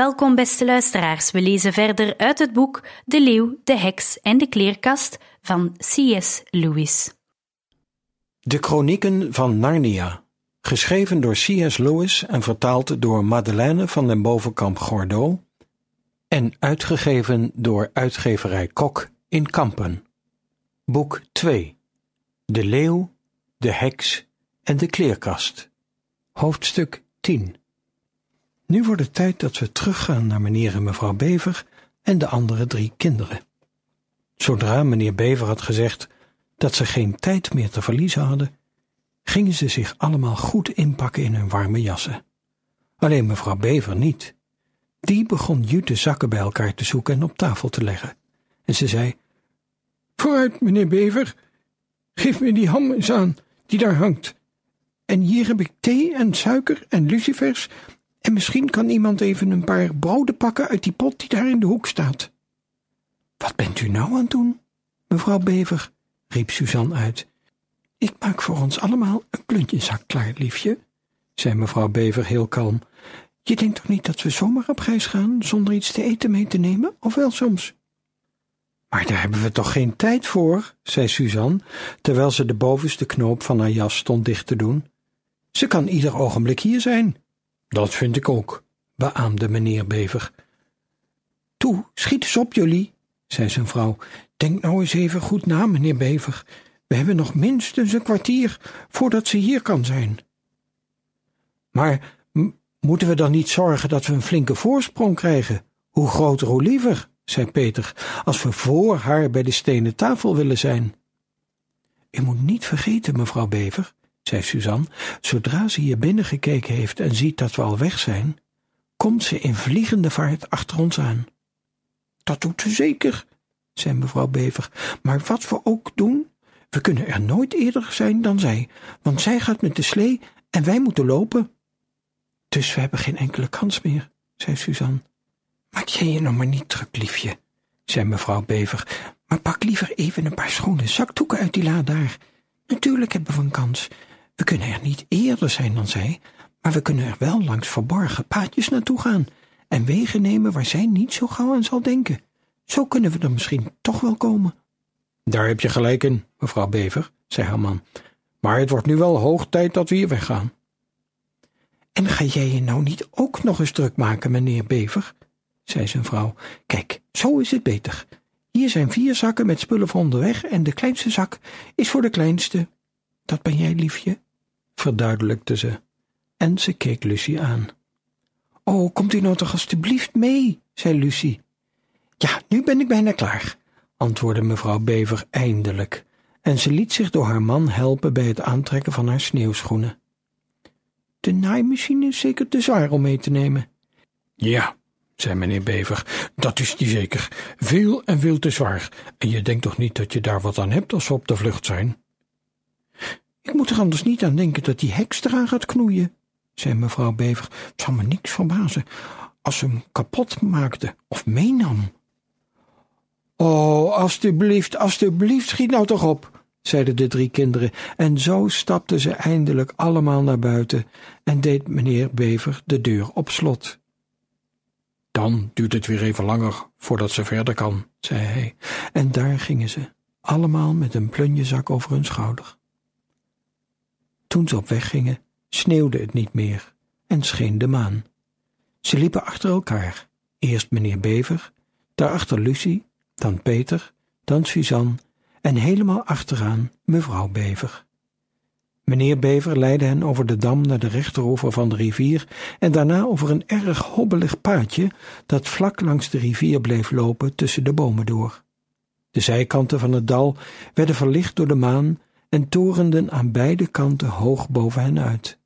Welkom, beste luisteraars. We lezen verder uit het boek De Leeuw, de Heks en de Kleerkast van C.S. Lewis. De Chronieken van Narnia, geschreven door C.S. Lewis en vertaald door Madeleine van den Bovenkamp Gordeau en uitgegeven door uitgeverij Kok in Kampen. Boek 2 De Leeuw, de Heks en de Kleerkast. Hoofdstuk 10 Nu wordt het tijd dat we teruggaan naar meneer en mevrouw Bever en de andere drie kinderen. Zodra meneer Bever had gezegd dat ze geen tijd meer te verliezen hadden, gingen ze zich allemaal goed inpakken in hun warme jassen. Alleen mevrouw Bever niet. Die begon jute zakken bij elkaar te zoeken en op tafel te leggen. En ze zei: Vooruit, meneer Bever, geef me die ham eens aan die daar hangt. En hier heb ik thee en suiker en lucifers. En misschien kan iemand even een paar broden pakken uit die pot die daar in de hoek staat. Wat bent u nou aan het doen, mevrouw Bever? riep Suzanne uit. Ik maak voor ons allemaal een pluntjeszak klaar, liefje, zei mevrouw Bever heel kalm. Je denkt toch niet dat we zomaar op reis gaan zonder iets te eten mee te nemen, of wel soms? Maar daar hebben we toch geen tijd voor, zei Suzanne, terwijl ze de bovenste knoop van haar jas stond dicht te doen. Ze kan ieder ogenblik hier zijn. Dat vind ik ook, beaamde meneer Bever. Toe, schiet eens op, jullie, zei zijn vrouw. Denk nou eens even goed na, meneer Bever. We hebben nog minstens een kwartier voordat ze hier kan zijn. Maar moeten we dan niet zorgen dat we een flinke voorsprong krijgen? Hoe groter, hoe liever, zei Peter, als we voor haar bij de stenen tafel willen zijn. U moet niet vergeten, mevrouw Bever, zei Suzanne, zodra ze hier binnen gekeken heeft en ziet dat we al weg zijn, komt ze in vliegende vaart achter ons aan. Dat doet ze zeker, zei mevrouw Bever, maar wat we ook doen, we kunnen er nooit eerder zijn dan zij, want zij gaat met de slee en wij moeten lopen. Dus we hebben geen enkele kans meer, zei Suzanne. Maak jij je nou maar niet druk, liefje, zei mevrouw Bever, maar pak liever even een paar schone zakdoeken uit die la daar. Natuurlijk hebben we een kans. We kunnen er niet eerder zijn dan zij, maar we kunnen er wel langs verborgen paadjes naartoe gaan en wegen nemen waar zij niet zo gauw aan zal denken. Zo kunnen we er misschien toch wel komen. Daar heb je gelijk in, mevrouw Bever, zei haar man. Maar het wordt nu wel hoog tijd dat we hier weggaan. En ga jij je nou niet ook nog eens druk maken, meneer Bever? zei zijn vrouw. Kijk, zo is het beter. Hier zijn vier zakken met spullen voor onderweg en de kleinste zak is voor de kleinste. Dat ben jij, liefje, verduidelijkte ze. En ze keek Lucie aan. Oh, komt u nou toch alstublieft mee, zei Lucie. Ja, nu ben ik bijna klaar, antwoordde mevrouw Bever eindelijk, en ze liet zich door haar man helpen bij het aantrekken van haar sneeuwschoenen. De naaimachine is zeker te zwaar om mee te nemen. Ja, zei meneer Bever, dat is die zeker. Veel en veel te zwaar. En je denkt toch niet dat je daar wat aan hebt als we op de vlucht zijn? Moet er anders niet aan denken dat die heks eraan gaat knoeien, zei mevrouw Bever. Het zou me niks verbazen als ze hem kapot maakte of meenam. Oh, alstublieft, alstublieft, schiet nou toch op, zeiden de drie kinderen, en zo stapten ze eindelijk allemaal naar buiten en deed meneer Bever de deur op slot. Dan duurt het weer even langer voordat ze verder kan, zei hij, en daar gingen ze, allemaal met een plunjezak over hun schouder. Toen ze op weg gingen, sneeuwde het niet meer en scheen de maan. Ze liepen achter elkaar, eerst meneer Bever, daarachter Lucie, dan Peter, dan Suzanne en helemaal achteraan mevrouw Bever. Meneer Bever leidde hen over de dam naar de rechteroever van de rivier en daarna over een erg hobbelig paadje dat vlak langs de rivier bleef lopen tussen de bomen door. De zijkanten van het dal werden verlicht door de maan en torenden aan beide kanten hoog boven hen uit.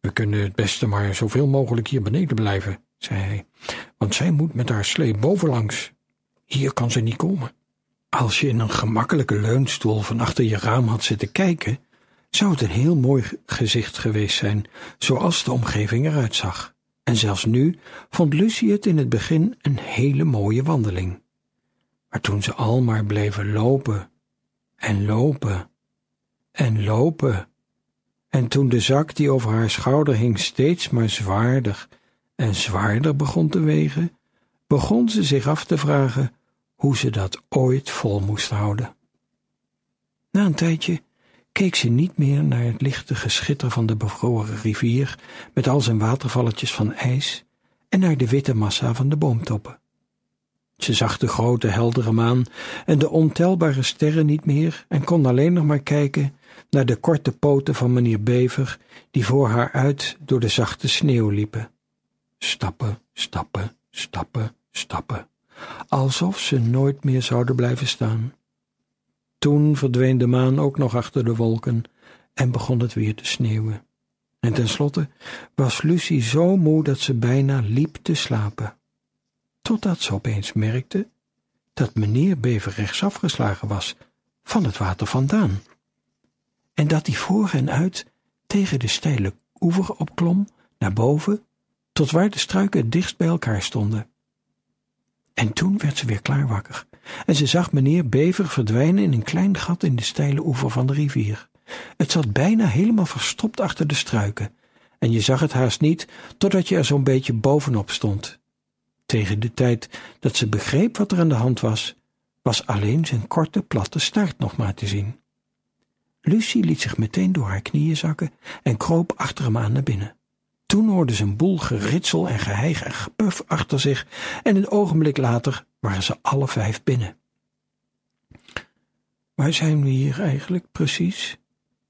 We kunnen het beste maar zoveel mogelijk hier beneden blijven, zei hij, want zij moet met haar slee bovenlangs. Hier kan ze niet komen. Als je in een gemakkelijke leunstoel van achter je raam had zitten kijken, zou het een heel mooi gezicht geweest zijn, zoals de omgeving eruit zag. En zelfs nu vond Lucie het in het begin een hele mooie wandeling. Maar toen ze al maar bleven lopen en lopen en lopen, en toen de zak die over haar schouder hing steeds maar zwaarder en zwaarder begon te wegen, begon ze zich af te vragen hoe ze dat ooit vol moest houden. Na een tijdje keek ze niet meer naar het lichte geschitter van de bevroren rivier met al zijn watervalletjes van ijs en naar de witte massa van de boomtoppen. Ze zag de grote heldere maan en de ontelbare sterren niet meer en kon alleen nog maar kijken naar de korte poten van meneer Bever die voor haar uit door de zachte sneeuw liepen. Stappen, stappen, stappen, stappen, alsof ze nooit meer zouden blijven staan. Toen verdween de maan ook nog achter de wolken en begon het weer te sneeuwen. En tenslotte was Lucie zo moe dat ze bijna liep te slapen. Totdat ze opeens merkte dat meneer Bever rechtsaf geslagen was, van het water vandaan. En dat hij voor hen uit tegen de steile oever opklom, naar boven, tot waar de struiken het dichtst bij elkaar stonden. En toen werd ze weer klaar wakker en ze zag meneer Bever verdwijnen in een klein gat in de steile oever van de rivier. Het zat bijna helemaal verstopt achter de struiken, en je zag het haast niet totdat je er zo'n beetje bovenop stond. Tegen de tijd dat ze begreep wat er aan de hand was, was alleen zijn korte, platte staart nog maar te zien. Lucie liet zich meteen door haar knieën zakken en kroop achter hem aan naar binnen. Toen hoorde ze een boel geritsel en geheig en gepuf achter zich en een ogenblik later waren ze alle vijf binnen. Waar zijn we hier eigenlijk precies?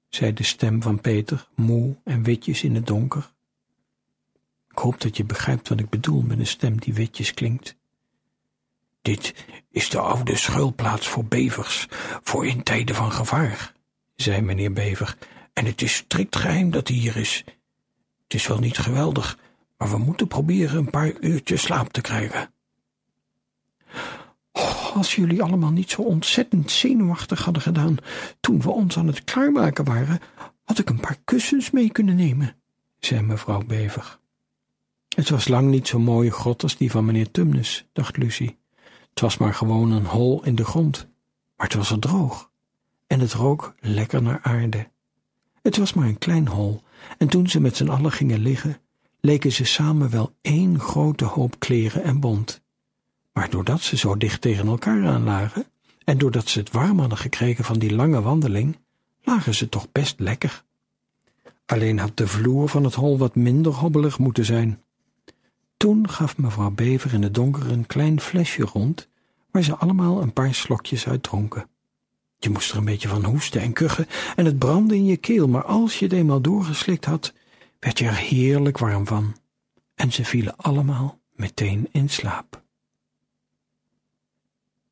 zei de stem van Peter, moe en witjes in het donker. Ik hoop dat je begrijpt wat ik bedoel met een stem die witjes klinkt. Dit is de oude schuilplaats voor bevers, voor in tijden van gevaar, zei meneer Bever, en het is strikt geheim dat hij hier is. Het is wel niet geweldig, maar we moeten proberen een paar uurtjes slaap te krijgen. Oh, als jullie allemaal niet zo ontzettend zenuwachtig hadden gedaan toen we ons aan het klaarmaken waren, had ik een paar kussens mee kunnen nemen, zei mevrouw Bever. Het was lang niet zo'n mooie grot als die van meneer Tumnus, dacht Lucie. Het was maar gewoon een hol in de grond, maar het was er droog en het rook lekker naar aarde. Het was maar een klein hol, en toen ze met z'n allen gingen liggen, leken ze samen wel één grote hoop kleren en bont. Maar doordat ze zo dicht tegen elkaar aan lagen, en doordat ze het warm hadden gekregen van die lange wandeling, lagen ze toch best lekker. Alleen had de vloer van het hol wat minder hobbelig moeten zijn. Toen gaf mevrouw Bever in het donker een klein flesje rond, waar ze allemaal een paar slokjes uit dronken. Je moest er een beetje van hoesten en kuchen en het brandde in je keel, maar als je het eenmaal doorgeslikt had, werd je er heerlijk warm van. En ze vielen allemaal meteen in slaap.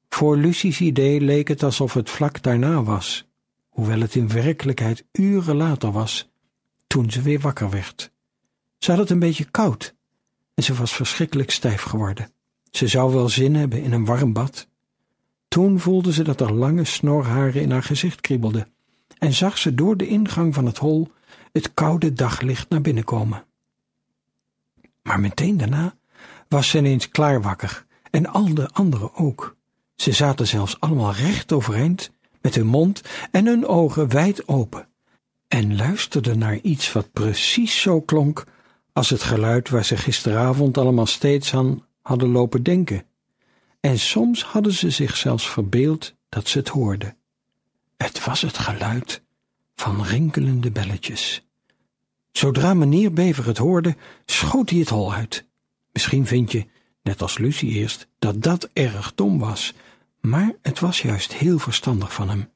Voor Lucie's idee leek het alsof het vlak daarna was, hoewel het in werkelijkheid uren later was, toen ze weer wakker werd. Ze had het een beetje koud en ze was verschrikkelijk stijf geworden. Ze zou wel zin hebben in een warm bad, toen voelde ze dat er lange snorharen in haar gezicht kriebelden en zag ze door de ingang van het hol het koude daglicht naar binnen komen. Maar meteen daarna was ze ineens klaar wakker en al de anderen ook. Ze zaten zelfs allemaal recht overeind, met hun mond en hun ogen wijd open, en luisterden naar iets wat precies zo klonk als het geluid waar ze gisteravond allemaal steeds aan hadden lopen denken en soms hadden ze zich zelfs verbeeld dat ze het hoorden. Het was het geluid van rinkelende belletjes. Zodra meneer Bever het hoorde, schoot hij het hol uit. Misschien vind je, net als Lucie eerst, dat dat erg dom was, maar het was juist heel verstandig van hem.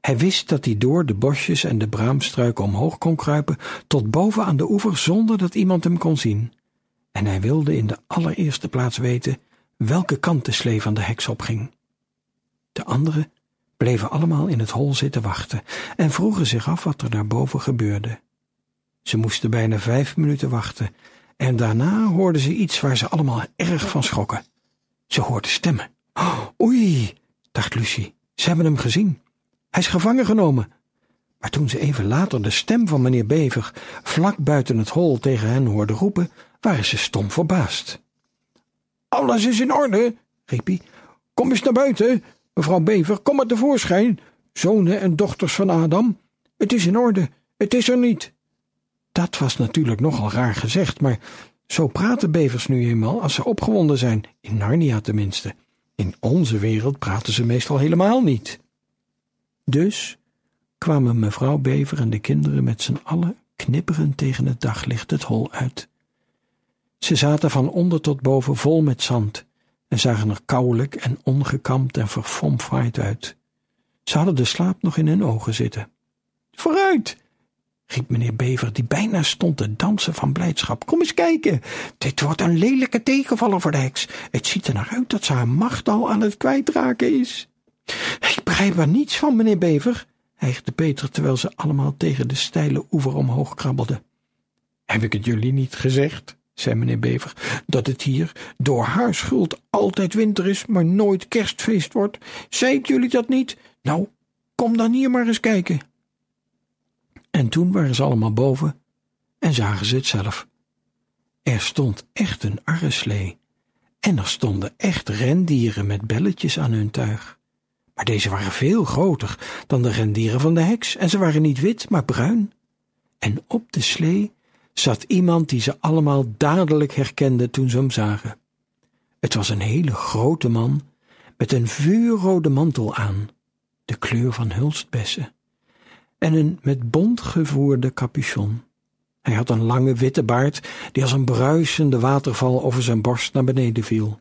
Hij wist dat hij door de bosjes en de braamstruiken omhoog kon kruipen tot boven aan de oever zonder dat iemand hem kon zien. En hij wilde in de allereerste plaats weten welke kant de slee van de heks opging. De anderen bleven allemaal in het hol zitten wachten en vroegen zich af wat er daarboven gebeurde. Ze moesten bijna vijf minuten wachten en daarna hoorden ze iets waar ze allemaal erg van schrokken. Ze hoorden stemmen. Oh, oei, dacht Lucie, ze hebben hem gezien. Hij is gevangen genomen. Maar toen ze even later de stem van meneer Bever vlak buiten het hol tegen hen hoorden roepen, waren ze stom verbaasd. Alles is in orde, riep hij. Kom eens naar buiten, mevrouw Bever, kom maar tevoorschijn. Zonen en dochters van Adam, het is in orde, het is er niet. Dat was natuurlijk nogal raar gezegd, maar zo praten bevers nu eenmaal als ze opgewonden zijn, in Narnia tenminste. In onze wereld praten ze meestal helemaal niet. Dus kwamen mevrouw Bever en de kinderen met z'n allen knipperend tegen het daglicht het hol uit. Ze zaten van onder tot boven vol met zand en zagen er kouwelijk en ongekamd en verfomfaaid uit. Ze hadden de slaap nog in hun ogen zitten. Vooruit, riep meneer Bever, die bijna stond te dansen van blijdschap. Kom eens kijken, dit wordt een lelijke tegenvaller voor de heks. Het ziet er naar uit dat ze haar macht al aan het kwijtraken is. Ik begrijp er niets van, meneer Bever, hijgde Peter, terwijl ze allemaal tegen de steile oever omhoog krabbelden. Heb ik het jullie niet gezegd, zei meneer Bever, dat het hier door haar schuld altijd winter is, maar nooit kerstfeest wordt? Zei ik jullie dat niet? Nou, kom dan hier maar eens kijken. En toen waren ze allemaal boven en zagen ze het zelf. Er stond echt een arreslee en er stonden echt rendieren met belletjes aan hun tuig. Maar deze waren veel groter dan de rendieren van de heks en ze waren niet wit, maar bruin. En op de slee zat iemand die ze allemaal dadelijk herkende toen ze hem zagen. Het was een hele grote man met een vuurrode mantel aan, de kleur van hulstbessen en een met bont gevoerde capuchon. Hij had een lange witte baard die als een bruisende waterval over zijn borst naar beneden viel.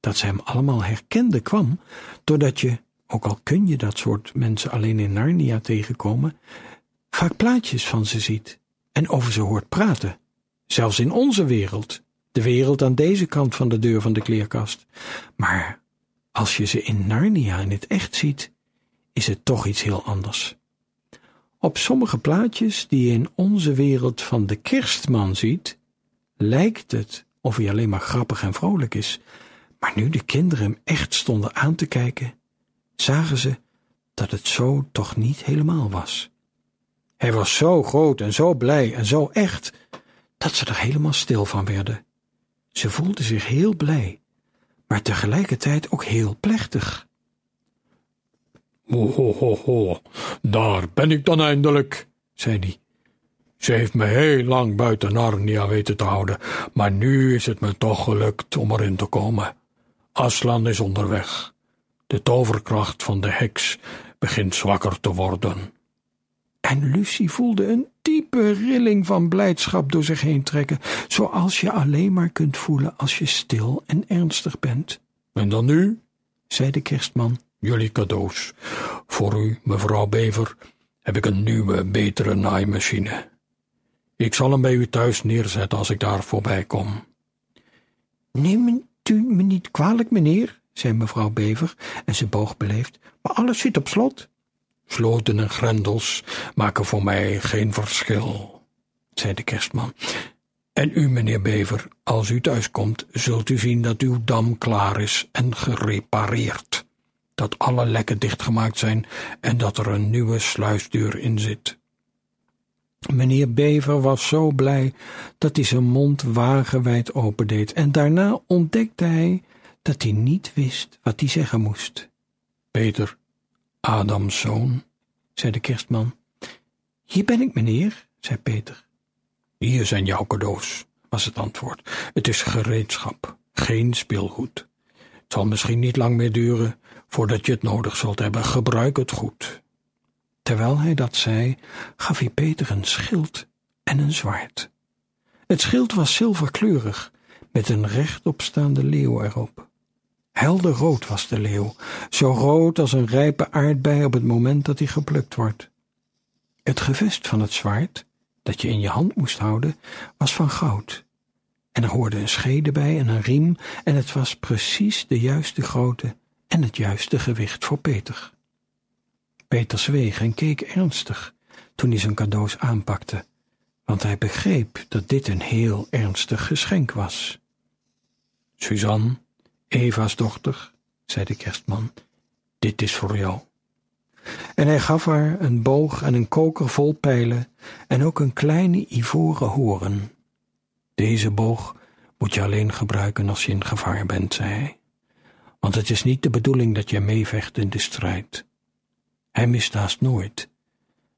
Dat ze hem allemaal herkende kwam doordat je, ook al kun je dat soort mensen alleen in Narnia tegenkomen, vaak plaatjes van ze ziet en over ze hoort praten. Zelfs in onze wereld, de wereld aan deze kant van de deur van de kleerkast. Maar als je ze in Narnia in het echt ziet, is het toch iets heel anders. Op sommige plaatjes die je in onze wereld van de kerstman ziet, lijkt het of hij alleen maar grappig en vrolijk is, maar nu de kinderen hem echt stonden aan te kijken, zagen ze dat het zo toch niet helemaal was. Hij was zo groot en zo blij en zo echt, dat ze er helemaal stil van werden. Ze voelden zich heel blij, maar tegelijkertijd ook heel plechtig. Ho, ho, ho, ho, daar ben ik dan eindelijk, zei hij. Ze heeft me heel lang buiten Narnia weten te houden, maar nu is het me toch gelukt om erin te komen. Aslan is onderweg. De toverkracht van de heks begint zwakker te worden. En Lucie voelde een diepe rilling van blijdschap door zich heen trekken, zoals je alleen maar kunt voelen als je stil en ernstig bent. En dan nu? zei de kerstman jullie cadeaus. Voor u, mevrouw Bever, heb ik een nieuwe, betere naaimachine. Ik zal hem bij u thuis neerzetten als ik daar voorbij kom. Neem u me niet kwalijk, meneer, zei mevrouw Bever, en ze boog beleefd, maar alles zit op slot. Sloten en grendels maken voor mij geen verschil, zei de kerstman. En u, meneer Bever, als u thuiskomt, zult u zien dat uw dam klaar is en gerepareerd dat alle lekken dichtgemaakt zijn en dat er een nieuwe sluisdeur in zit. Meneer Bever was zo blij dat hij zijn mond wagenwijd opendeed en daarna ontdekte hij dat hij niet wist wat hij zeggen moest. Peter, Adams zoon, zei de kerstman. Hier ben ik, meneer, zei Peter. Hier zijn jouw cadeaus, was het antwoord. Het is gereedschap, geen speelgoed. Het zal misschien niet lang meer duren voordat je het nodig zult hebben. Gebruik het goed. Terwijl hij dat zei, gaf hij Peter een schild en een zwaard. Het schild was zilverkleurig, met een rechtopstaande leeuw erop. Helder rood was de leeuw, zo rood als een rijpe aardbei op het moment dat hij geplukt wordt. Het gevest van het zwaard, dat je in je hand moest houden, was van goud. En er hoorde een schede bij en een riem, en het was precies de juiste grootte en het juiste gewicht voor Peter. Peter zweeg en keek ernstig toen hij zijn cadeaus aanpakte, want hij begreep dat dit een heel ernstig geschenk was. Suzanne, Eva's dochter, zei de kerstman, dit is voor jou. En hij gaf haar een boog en een koker vol pijlen en ook een kleine ivoren horen. Deze boog moet je alleen gebruiken als je in gevaar bent, zei hij. Want het is niet de bedoeling dat je meevecht in de strijd. Hij mist haast nooit.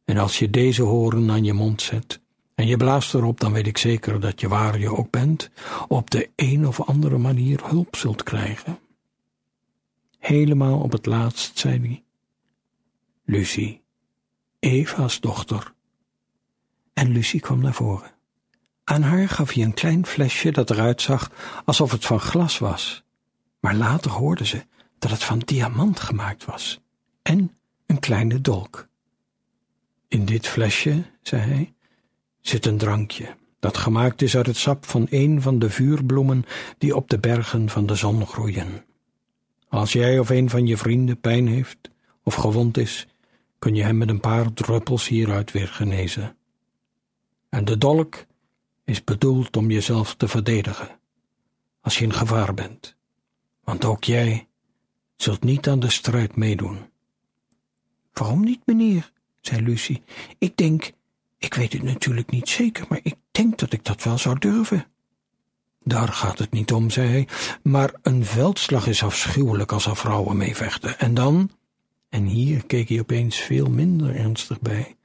En als je deze horen aan je mond zet en je blaast erop, dan weet ik zeker dat je waar je ook bent, op de een of andere manier hulp zult krijgen. Helemaal op het laatst zei hij, Lucie, Eva's dochter. En Lucie kwam naar voren. Aan haar gaf hij een klein flesje dat eruit zag alsof het van glas was, maar later hoorde ze dat het van diamant gemaakt was en een kleine dolk. In dit flesje, zei hij, zit een drankje dat gemaakt is uit het sap van een van de vuurbloemen die op de bergen van de zon groeien. Als jij of een van je vrienden pijn heeft of gewond is, kun je hem met een paar druppels hieruit weer genezen. En de dolk is bedoeld om jezelf te verdedigen, als je in gevaar bent, want ook jij zult niet aan de strijd meedoen. Waarom niet, meneer? zei Lucie. Ik denk, ik weet het natuurlijk niet zeker, maar ik denk dat ik dat wel zou durven. Daar gaat het niet om, zei hij, maar een veldslag is afschuwelijk als er vrouwen mee vechten. En dan, en hier keek hij opeens veel minder ernstig bij,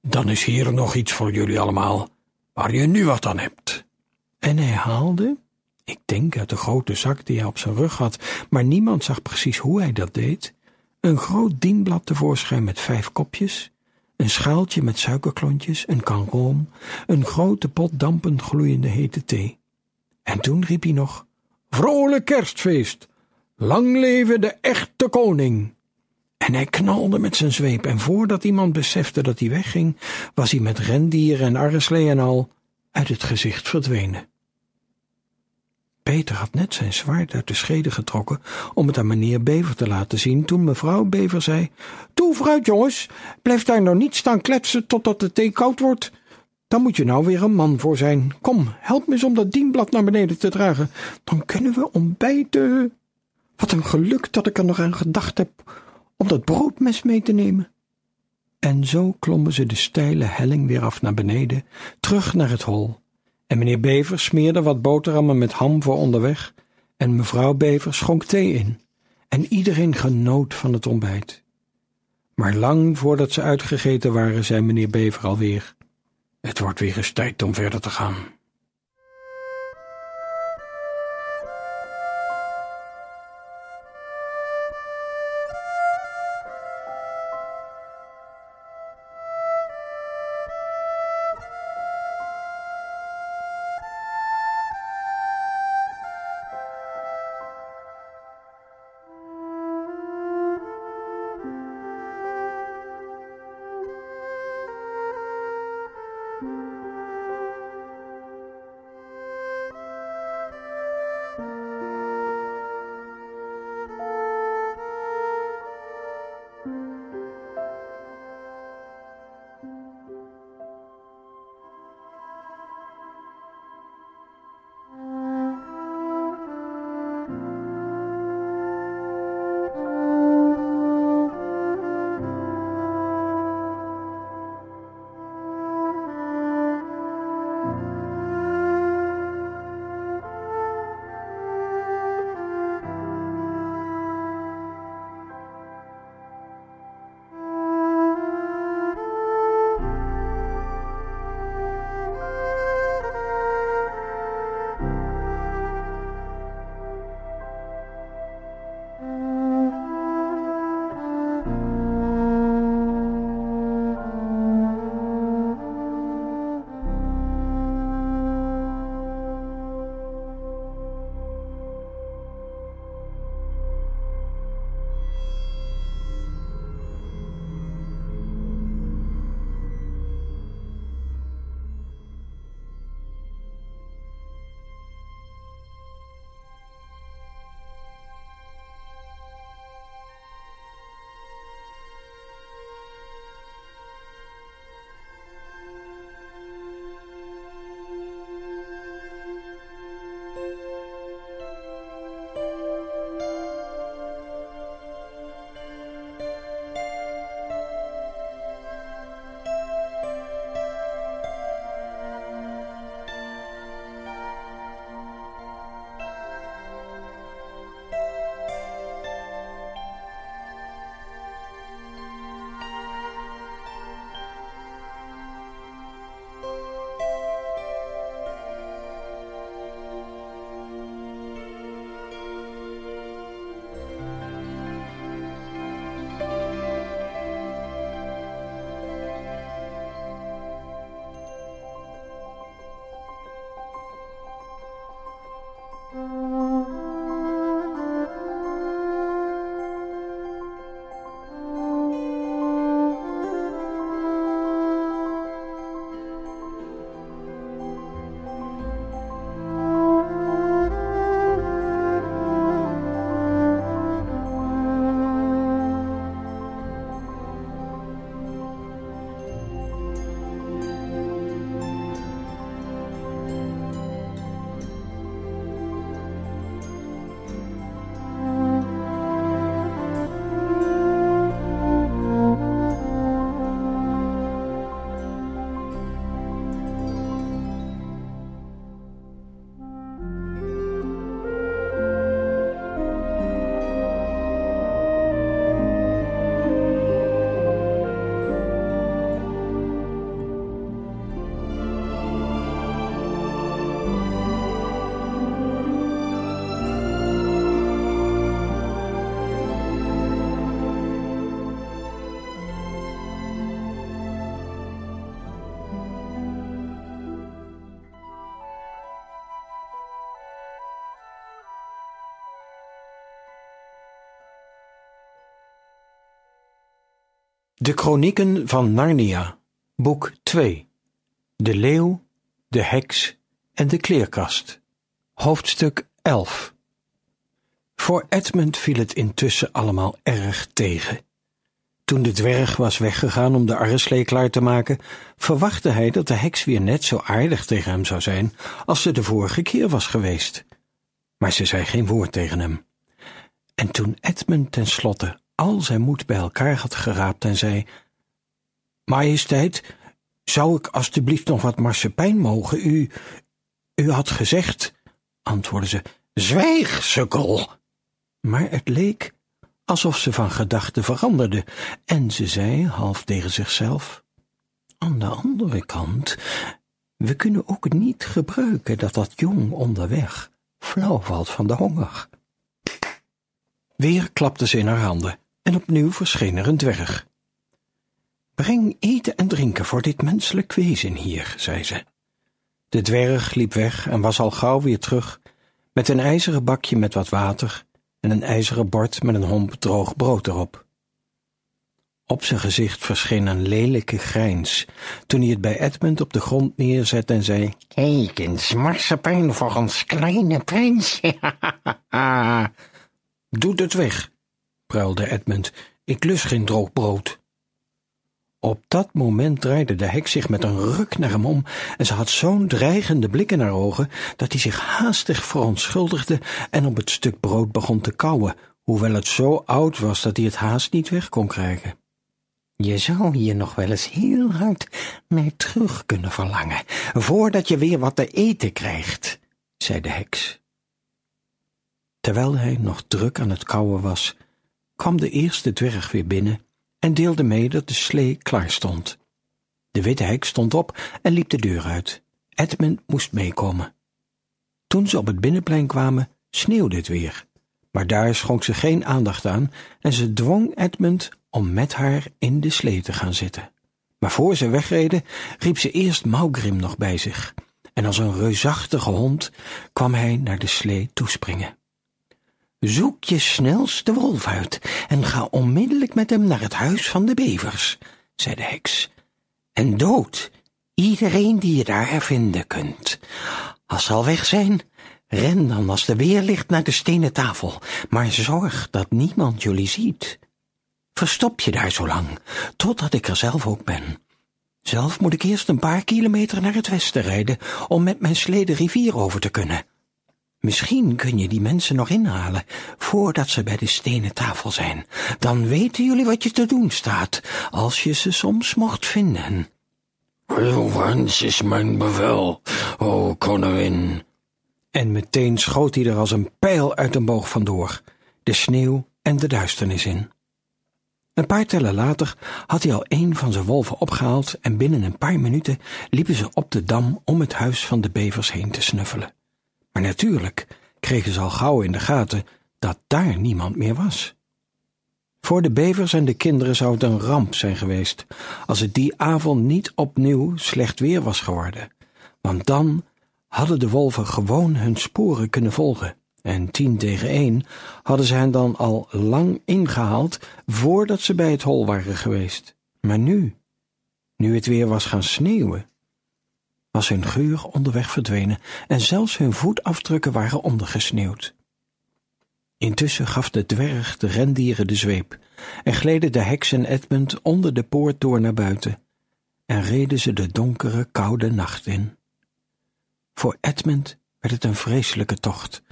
dan is hier nog iets voor jullie allemaal, waar je nu wat aan hebt. En hij haalde, ik denk uit de grote zak die hij op zijn rug had, maar niemand zag precies hoe hij dat deed, een groot dienblad tevoorschijn met vijf kopjes, een schaaltje met suikerklontjes, een kan room, een grote pot dampend gloeiende hete thee. En toen riep hij nog, vrolijk kerstfeest, lang leven de echte koning. En hij knalde met zijn zweep, en voordat iemand besefte dat hij wegging, was hij met rendieren en arreslee en al uit het gezicht verdwenen. Peter had net zijn zwaard uit de schede getrokken om het aan meneer Bever te laten zien, toen mevrouw Bever zei: Toe, vooruit, jongens, blijf daar nou niet staan kletsen totdat de thee koud wordt. Dan moet je nou weer een man voor zijn. Kom, help me eens om dat dienblad naar beneden te dragen. Dan kunnen we ontbijten. Wat een geluk dat ik er nog aan gedacht heb om dat broodmes mee te nemen. En zo klommen ze de steile helling weer af naar beneden, terug naar het hol. En meneer Bever smeerde wat boterhammen met ham voor onderweg, en mevrouw Bever schonk thee in, en iedereen genoot van het ontbijt. Maar lang voordat ze uitgegeten waren, zei meneer Bever alweer: Het wordt weer eens tijd om verder te gaan. De Kronieken van Narnia, boek 2 De leeuw, de heks en de kleerkast, hoofdstuk 11 Voor Edmund viel het intussen allemaal erg tegen. Toen de dwerg was weggegaan om de arreslee klaar te maken, verwachtte hij dat de heks weer net zo aardig tegen hem zou zijn als ze de vorige keer was geweest. Maar ze zei geen woord tegen hem. En toen Edmund tenslotte al zijn moed bij elkaar had geraapt en zei: Majesteit, zou ik alstublieft nog wat marsepein mogen? U, u had gezegd, antwoordde ze, zwijg, sukkel. Maar het leek alsof ze van gedachten veranderde, en ze zei, half tegen zichzelf, aan de andere kant, we kunnen ook niet gebruiken dat dat jong onderweg flauw valt van de honger. Weer klapte ze in haar handen, en opnieuw verscheen er een dwerg. Breng eten en drinken voor dit menselijk wezen hier, zei ze. De dwerg liep weg en was al gauw weer terug, met een ijzeren bakje met wat water en een ijzeren bord met een homp droog brood erop. Op zijn gezicht verscheen een lelijke grijns toen hij het bij Edmund op de grond neerzette en zei: Kijk eens, marsepein voor ons kleine prinsje. Doe het weg, pruilde Edmund. Ik lus geen droog brood. Op dat moment draaide de heks zich met een ruk naar hem om en ze had zo'n dreigende blik in haar ogen dat hij zich haastig verontschuldigde en op het stuk brood begon te kauwen, hoewel het zo oud was dat hij het haast niet weg kon krijgen. Je zou hier nog wel eens heel hard naar terug kunnen verlangen, voordat je weer wat te eten krijgt, zei de heks. Terwijl hij nog druk aan het kauwen was, kwam de eerste dwerg weer binnen en deelde mee dat de slee klaar stond. De witte heks stond op en liep de deur uit. Edmund moest meekomen. Toen ze op het binnenplein kwamen, sneeuwde het weer. Maar daar schonk ze geen aandacht aan en ze dwong Edmund om met haar in de slee te gaan zitten. Maar voor ze wegreden, riep ze eerst Maugrim nog bij zich, en als een reusachtige hond kwam hij naar de slee toespringen. Zoek je snelste wolf uit en ga onmiddellijk met hem naar het huis van de bevers, zei de heks. En dood iedereen die je daar vinden kunt. Als ze al weg zijn, ren dan als de weer ligt naar de stenen tafel, maar zorg dat niemand jullie ziet. Verstop je daar zo lang, totdat ik er zelf ook ben. Zelf moet ik eerst een paar kilometer naar het westen rijden om met mijn slee de rivier over te kunnen. Misschien kun je die mensen nog inhalen voordat ze bij de stenen tafel zijn. Dan weten jullie wat je te doen staat, als je ze soms mocht vinden. Wens is mijn bevel, o koningin. En meteen schoot hij er als een pijl uit een boog vandoor, de sneeuw en de duisternis in. Een paar tellen later had hij al een van zijn wolven opgehaald en binnen een paar minuten liepen ze op de dam om het huis van de bevers heen te snuffelen. Maar natuurlijk kregen ze al gauw in de gaten dat daar niemand meer was. Voor de bevers en de kinderen zou het een ramp zijn geweest als het die avond niet opnieuw slecht weer was geworden, want dan hadden de wolven gewoon hun sporen kunnen volgen. En tien tegen één hadden ze hen dan al lang ingehaald voordat ze bij het hol waren geweest. Maar nu, nu het weer was gaan sneeuwen, was hun geur onderweg verdwenen en zelfs hun voetafdrukken waren ondergesneeuwd. Intussen gaf de dwerg de rendieren de zweep en gleden de heks en Edmund onder de poort door naar buiten en reden ze de donkere, koude nacht in. Voor Edmund werd het een vreselijke tocht,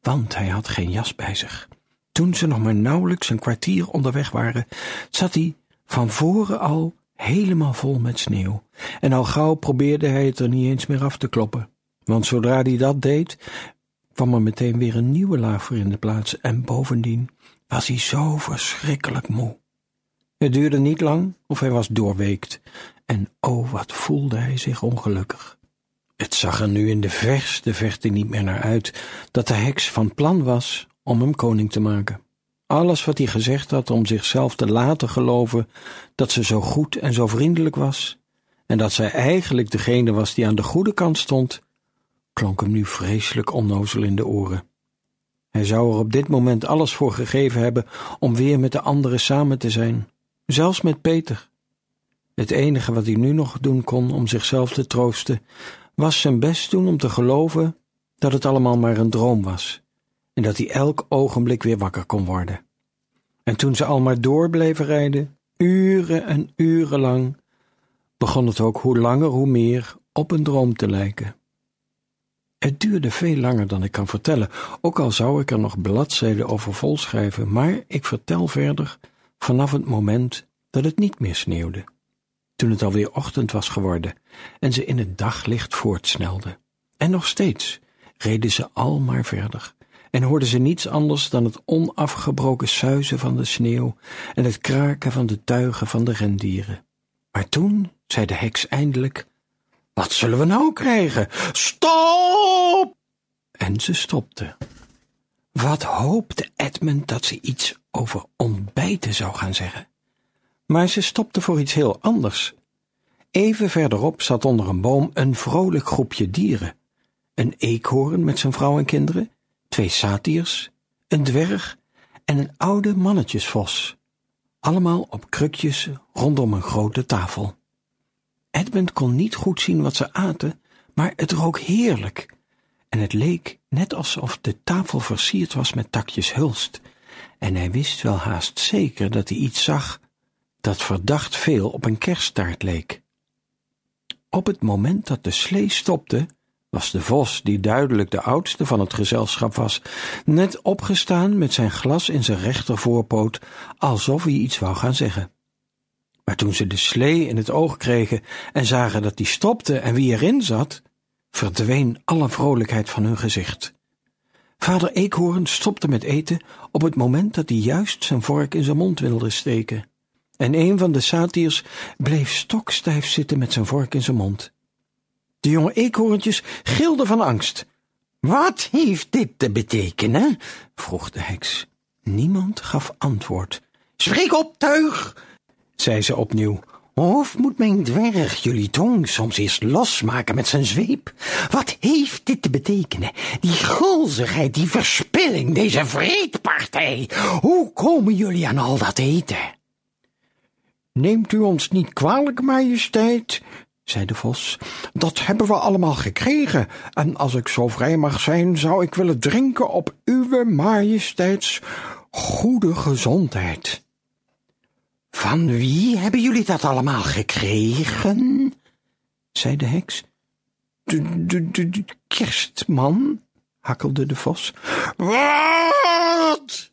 want hij had geen jas bij zich. Toen ze nog maar nauwelijks een kwartier onderweg waren, zat hij van voren al helemaal vol met sneeuw, en al gauw probeerde hij het er niet eens meer af te kloppen, want zodra hij dat deed, kwam er meteen weer een nieuwe laag voor in de plaats, en bovendien was hij zo verschrikkelijk moe. Het duurde niet lang of hij was doorweekt, en oh, wat voelde hij zich ongelukkig. Het zag er nu in de verste verte niet meer naar uit dat de heks van plan was om hem koning te maken. Alles wat hij gezegd had om zichzelf te laten geloven dat ze zo goed en zo vriendelijk was, en dat zij eigenlijk degene was die aan de goede kant stond, klonk hem nu vreselijk onnozel in de oren. Hij zou er op dit moment alles voor gegeven hebben om weer met de anderen samen te zijn, zelfs met Peter. Het enige wat hij nu nog doen kon om zichzelf te troosten, was zijn best doen om te geloven dat het allemaal maar een droom was en dat hij elk ogenblik weer wakker kon worden. En toen ze al maar door bleven rijden, uren en uren lang, begon het ook hoe langer hoe meer op een droom te lijken. Het duurde veel langer dan ik kan vertellen, ook al zou ik er nog bladzijden over volschrijven, maar ik vertel verder vanaf het moment dat het niet meer sneeuwde, toen het alweer ochtend was geworden en ze in het daglicht voortsnelden. En nog steeds reden ze al maar verder en hoorden ze niets anders dan het onafgebroken suizen van de sneeuw en het kraken van de tuigen van de rendieren. Maar toen zei de heks eindelijk, wat zullen we nou krijgen? Stop! En ze stopte. Wat hoopte Edmund dat ze iets over ontbijten zou gaan zeggen. Maar ze stopte voor iets heel anders. Even verderop zat onder een boom een vrolijk groepje dieren. Een eekhoorn met zijn vrouw en kinderen, twee satiers, een dwerg en een oude mannetjesvos. Allemaal op krukjes rondom een grote tafel. Edmund kon niet goed zien wat ze aten, maar het rook heerlijk. En het leek net alsof de tafel versierd was met takjes hulst. En hij wist wel haast zeker dat hij iets zag dat verdacht veel op een kerststaart leek. Op het moment dat de slee stopte, was de vos, die duidelijk de oudste van het gezelschap was, net opgestaan met zijn glas in zijn rechtervoorpoot, alsof hij iets wou gaan zeggen. Maar toen ze de slee in het oog kregen en zagen dat die stopte en wie erin zat, verdween alle vrolijkheid van hun gezicht. Vader Eekhoorn stopte met eten op het moment dat hij juist zijn vork in zijn mond wilde steken. En een van de satiers bleef stokstijf zitten met zijn vork in zijn mond. De jonge eekhoorntjes gilden van angst. Wat heeft dit te betekenen? vroeg de heks. Niemand gaf antwoord. Spreek op, tuig! zei ze opnieuw. Of moet mijn dwerg jullie tong soms eerst losmaken met zijn zweep? Wat heeft dit te betekenen? Die gulzigheid, die verspilling, deze vreedpartij. Hoe komen jullie aan al dat eten? Neemt u ons niet kwalijk, majesteit, zei de vos. Dat hebben we allemaal gekregen, en als ik zo vrij mag zijn, zou ik willen drinken op uwe majesteits goede gezondheid. Van wie hebben jullie dat allemaal gekregen? zei de heks. De, de, de, de kerstman, hakkelde de vos. Wat?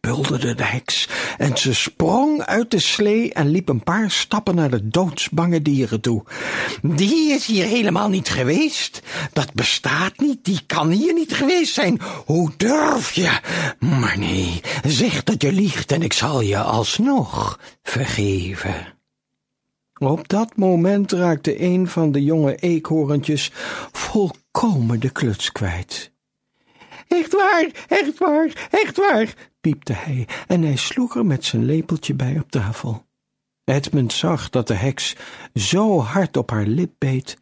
Bulderde de heks, en ze sprong uit de slee en liep een paar stappen naar de doodsbange dieren toe. Die is hier helemaal niet geweest. Dat bestaat niet, die kan hier niet geweest zijn. Hoe durf je? Maar nee, zeg dat je liegt en ik zal je alsnog vergeven. Op dat moment raakte een van de jonge eekhoorntjes volkomen de kluts kwijt. Echt waar, echt waar, echt waar, piepte hij en hij sloeg er met zijn lepeltje bij op tafel. Edmund zag dat de heks zo hard op haar lip beet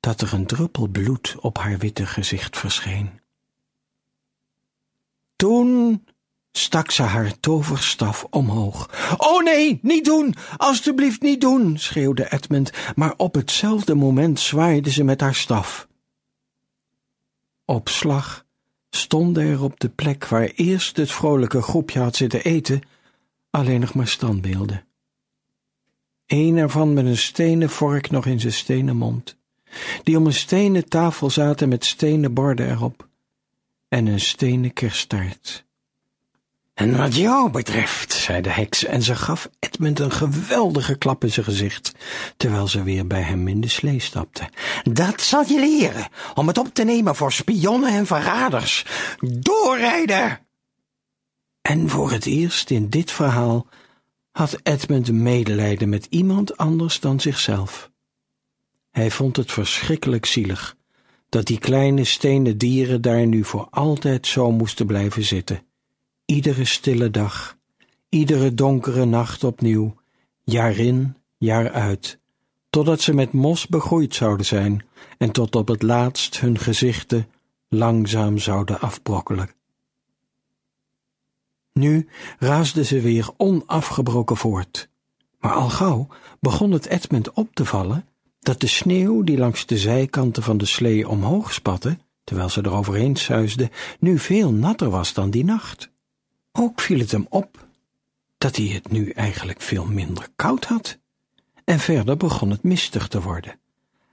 dat er een druppel bloed op haar witte gezicht verscheen. Toen stak ze haar toverstaf omhoog. Oh nee, niet doen, alstublieft niet doen, schreeuwde Edmund, maar op hetzelfde moment zwaaide ze met haar staf. Op slag stonden er op de plek waar eerst het vrolijke groepje had zitten eten, alleen nog maar standbeelden. Een ervan met een stenen vork nog in zijn stenen mond, die om een stenen tafel zaten met stenen borden erop, en een stenen kersttaart. En wat jou betreft, zei de heks, en ze gaf Edmund een geweldige klap in zijn gezicht, terwijl ze weer bij hem in de slee stapte. Dat zal je leren, om het op te nemen voor spionnen en verraders. Doorrijden! En voor het eerst in dit verhaal had Edmund medelijden met iemand anders dan zichzelf. Hij vond het verschrikkelijk zielig dat die kleine stenen dieren daar nu voor altijd zo moesten blijven zitten iedere stille dag, iedere donkere nacht opnieuw, jaar in, jaar uit, totdat ze met mos begroeid zouden zijn en tot op het laatst hun gezichten langzaam zouden afbrokkelen. Nu raasden ze weer onafgebroken voort, Maar al gauw begon het Edmund op te vallen dat de sneeuw die langs de zijkanten van de slee omhoog spatte, terwijl ze eroverheen suisde, nu veel natter was dan die nacht. Ook viel het hem op dat hij het nu eigenlijk veel minder koud had. En verder begon het mistig te worden.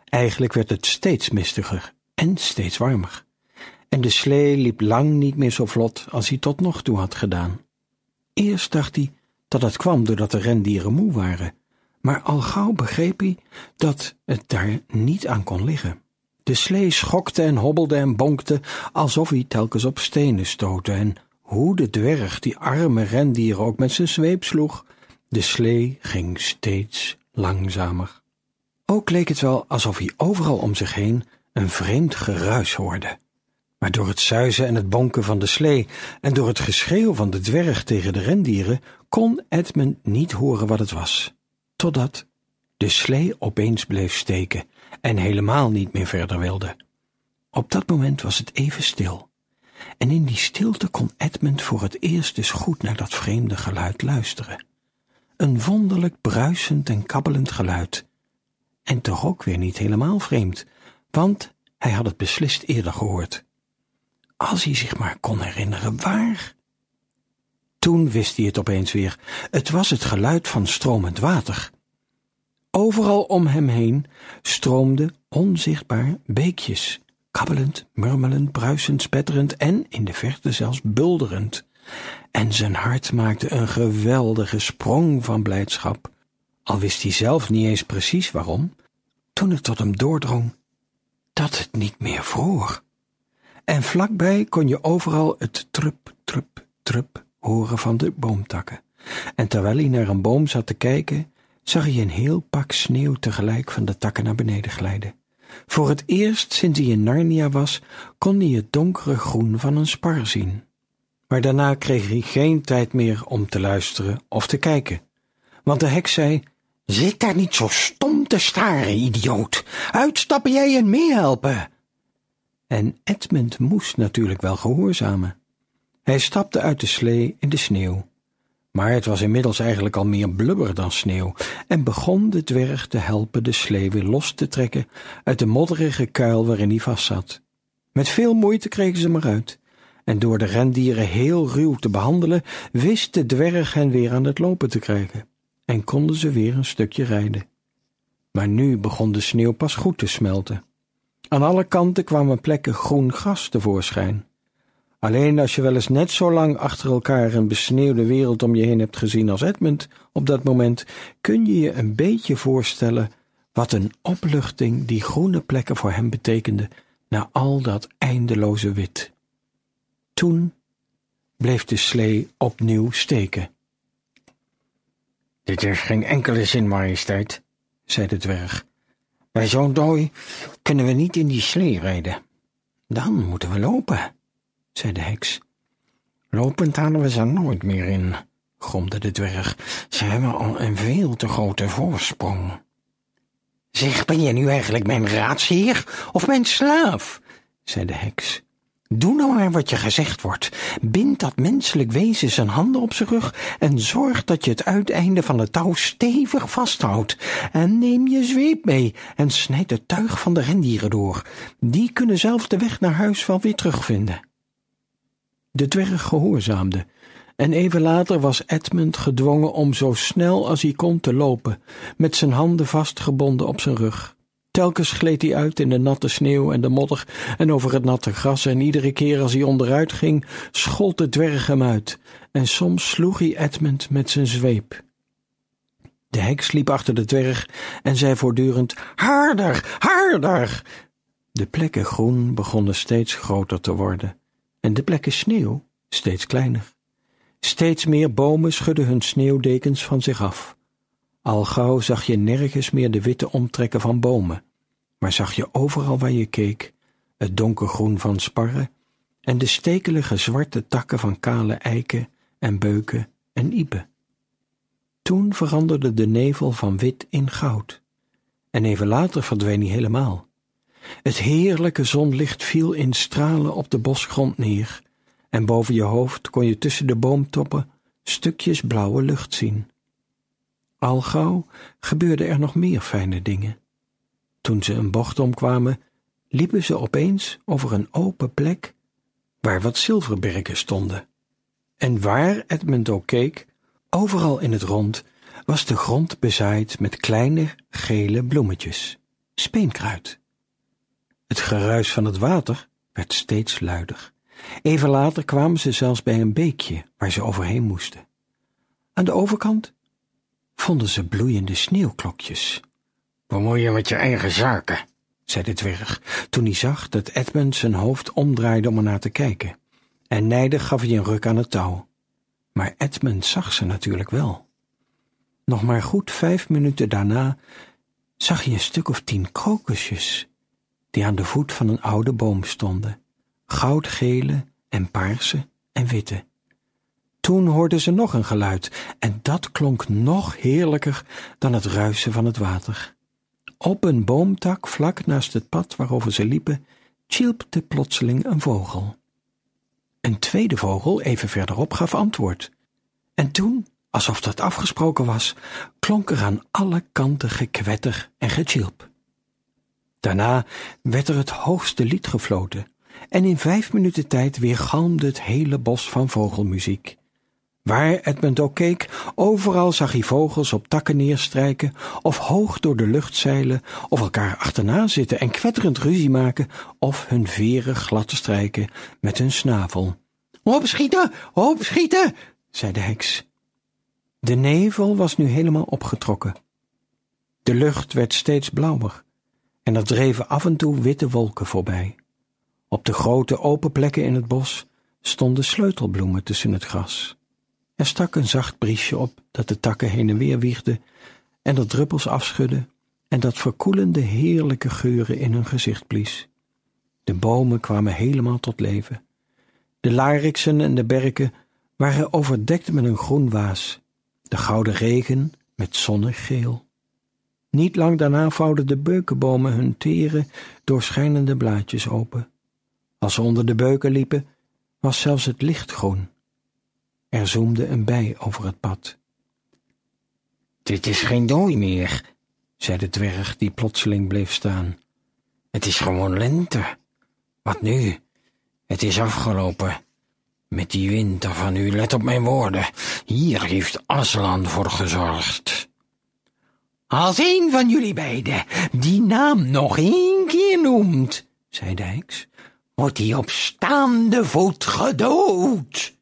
Eigenlijk werd het steeds mistiger en steeds warmer. En de slee liep lang niet meer zo vlot als hij tot nog toe had gedaan. Eerst dacht hij dat het kwam doordat de rendieren moe waren, maar al gauw begreep hij dat het daar niet aan kon liggen. De slee schokte en hobbelde en bonkte alsof hij telkens op stenen stootte en hoe de dwerg die arme rendieren ook met zijn zweep sloeg, de slee ging steeds langzamer. Ook leek het wel alsof hij overal om zich heen een vreemd geruis hoorde. Maar door het suizen en het bonken van de slee en door het geschreeuw van de dwerg tegen de rendieren kon Edmund niet horen wat het was, totdat de slee opeens bleef steken en helemaal niet meer verder wilde. Op dat moment was het even stil, en in die stilte kon Edmund voor het eerst eens goed naar dat vreemde geluid luisteren. Een wonderlijk bruisend en kabbelend geluid, en toch ook weer niet helemaal vreemd, want hij had het beslist eerder gehoord. Als hij zich maar kon herinneren waar. Toen wist hij het opeens weer. Het was het geluid van stromend water. Overal om hem heen stroomden onzichtbaar beekjes, kabbelend, murmelend, bruisend, spetterend en in de verte zelfs bulderend. En zijn hart maakte een geweldige sprong van blijdschap, al wist hij zelf niet eens precies waarom, toen het tot hem doordrong dat het niet meer vroor. En vlakbij kon je overal het trup, trup, trup horen van de boomtakken. En terwijl hij naar een boom zat te kijken, zag hij een heel pak sneeuw tegelijk van de takken naar beneden glijden. Voor het eerst sinds hij in Narnia was, kon hij het donkere groen van een spar zien. Maar daarna kreeg hij geen tijd meer om te luisteren of te kijken. Want de heks zei, Zit daar niet zo stom te staren, idioot. Uitstappen jij en meehelpen. En Edmund moest natuurlijk wel gehoorzamen. Hij stapte uit de slee in de sneeuw. Maar het was inmiddels eigenlijk al meer blubber dan sneeuw en begon de dwerg te helpen de slee weer los te trekken uit de modderige kuil waarin hij vastzat. Met veel moeite kregen ze hem eruit en door de rendieren heel ruw te behandelen wist de dwerg hen weer aan het lopen te krijgen en konden ze weer een stukje rijden. Maar nu begon de sneeuw pas goed te smelten. Aan alle kanten kwamen plekken groen gras tevoorschijn. Alleen als je wel eens net zo lang achter elkaar een besneeuwde wereld om je heen hebt gezien als Edmund op dat moment, kun je je een beetje voorstellen wat een opluchting die groene plekken voor hem betekende na al dat eindeloze wit. Toen bleef de slee opnieuw steken. Dit heeft geen enkele zin, majesteit, zei de dwerg. Bij zo'n dooi kunnen we niet in die slee rijden. Dan moeten we lopen, zei de heks. Lopend halen we ze nooit meer in, gromde de dwerg. Ze hebben al een veel te grote voorsprong. Zeg, ben je nu eigenlijk mijn raadsheer of mijn slaaf? zei de heks. Doe nou maar wat je gezegd wordt. Bind dat menselijk wezen zijn handen op zijn rug en zorg dat je het uiteinde van het touw stevig vasthoudt. En neem je zweep mee en snijd het tuig van de rendieren door. Die kunnen zelf de weg naar huis wel weer terugvinden. De dwerg gehoorzaamde, en even later was Edmund gedwongen om zo snel als hij kon te lopen, met zijn handen vastgebonden op zijn rug. Telkens gleed hij uit in de natte sneeuw en de modder en over het natte gras en iedere keer als hij onderuit ging, schold de dwerg hem uit en soms sloeg hij Edmund met zijn zweep. De heks liep achter de dwerg en zei voortdurend, harder, harder. De plekken groen begonnen steeds groter te worden en de plekken sneeuw steeds kleiner. Steeds meer bomen schudden hun sneeuwdekens van zich af. Al gauw zag je nergens meer de witte omtrekken van bomen, maar zag je overal waar je keek het donkergroen van sparren en de stekelige zwarte takken van kale eiken en beuken en iepen. Toen veranderde de nevel van wit in goud, en even later verdween hij helemaal. Het heerlijke zonlicht viel in stralen op de bosgrond neer, en boven je hoofd kon je tussen de boomtoppen stukjes blauwe lucht zien. Al gauw gebeurden er nog meer fijne dingen. Toen ze een bocht omkwamen, liepen ze opeens over een open plek waar wat zilverberken stonden. En waar Edmund ook keek, overal in het rond, was de grond bezaaid met kleine gele bloemetjes, speenkruid. Het geruis van het water werd steeds luider. Even later kwamen ze zelfs bij een beekje waar ze overheen moesten. Aan de overkant vonden ze bloeiende sneeuwklokjes. Bemoei je met je eigen zaken, zei de dwerg, toen hij zag dat Edmund zijn hoofd omdraaide om ernaar te kijken. En nijdig gaf hij een ruk aan het touw. Maar Edmund zag ze natuurlijk wel. Nog maar goed vijf minuten daarna zag hij een stuk of tien krokusjes, die aan de voet van een oude boom stonden, goudgele en paarse en witte. Toen hoorden ze nog een geluid, en dat klonk nog heerlijker dan het ruisen van het water. Op een boomtak vlak naast het pad waarover ze liepen, tjilpte plotseling een vogel. Een tweede vogel even verderop gaf antwoord. En toen, alsof dat afgesproken was, klonk er aan alle kanten gekwetter en getjilp. Daarna werd er het hoogste lied gefloten, en in vijf minuten tijd weergalmde het hele bos van vogelmuziek. Waar Edmund ook keek, overal zag hij vogels op takken neerstrijken, of hoog door de lucht zeilen, of elkaar achterna zitten en kwetterend ruzie maken, of hun veren glad strijken met hun snavel. Opschieten, opschieten, zei de heks. De nevel was nu helemaal opgetrokken. De lucht werd steeds blauwer en er dreven af en toe witte wolken voorbij. Op de grote open plekken in het bos stonden sleutelbloemen tussen het gras. Er stak een zacht briesje op dat de takken heen en weer wiegde en dat druppels afschudde en dat verkoelende heerlijke geuren in hun gezicht blies. De bomen kwamen helemaal tot leven. De lariksen en de berken waren overdekt met een groen waas, de gouden regen met zonnig geel. Niet lang daarna vouwden de beukenbomen hun tere, doorschijnende blaadjes open. Als ze onder de beuken liepen, was zelfs het licht groen. Er zoemde een bij over het pad. Dit is geen dooi meer, zei de dwerg die plotseling bleef staan. Het is gewoon lente. Wat nu? Het is afgelopen. Met die winter van u, let op mijn woorden. Hier heeft Aslan voor gezorgd. Als een van jullie beiden die naam nog één keer noemt, zei de heks, wordt hij op staande voet gedood.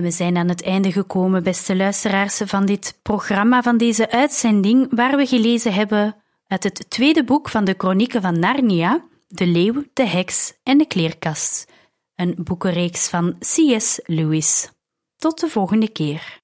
En we zijn aan het einde gekomen, beste luisteraars, van dit programma, van deze uitzending, waar we gelezen hebben uit het tweede boek van de Chronieken van Narnia, De Leeuw, de Heks en de Kleerkast, een boekenreeks van C.S. Lewis. Tot de volgende keer.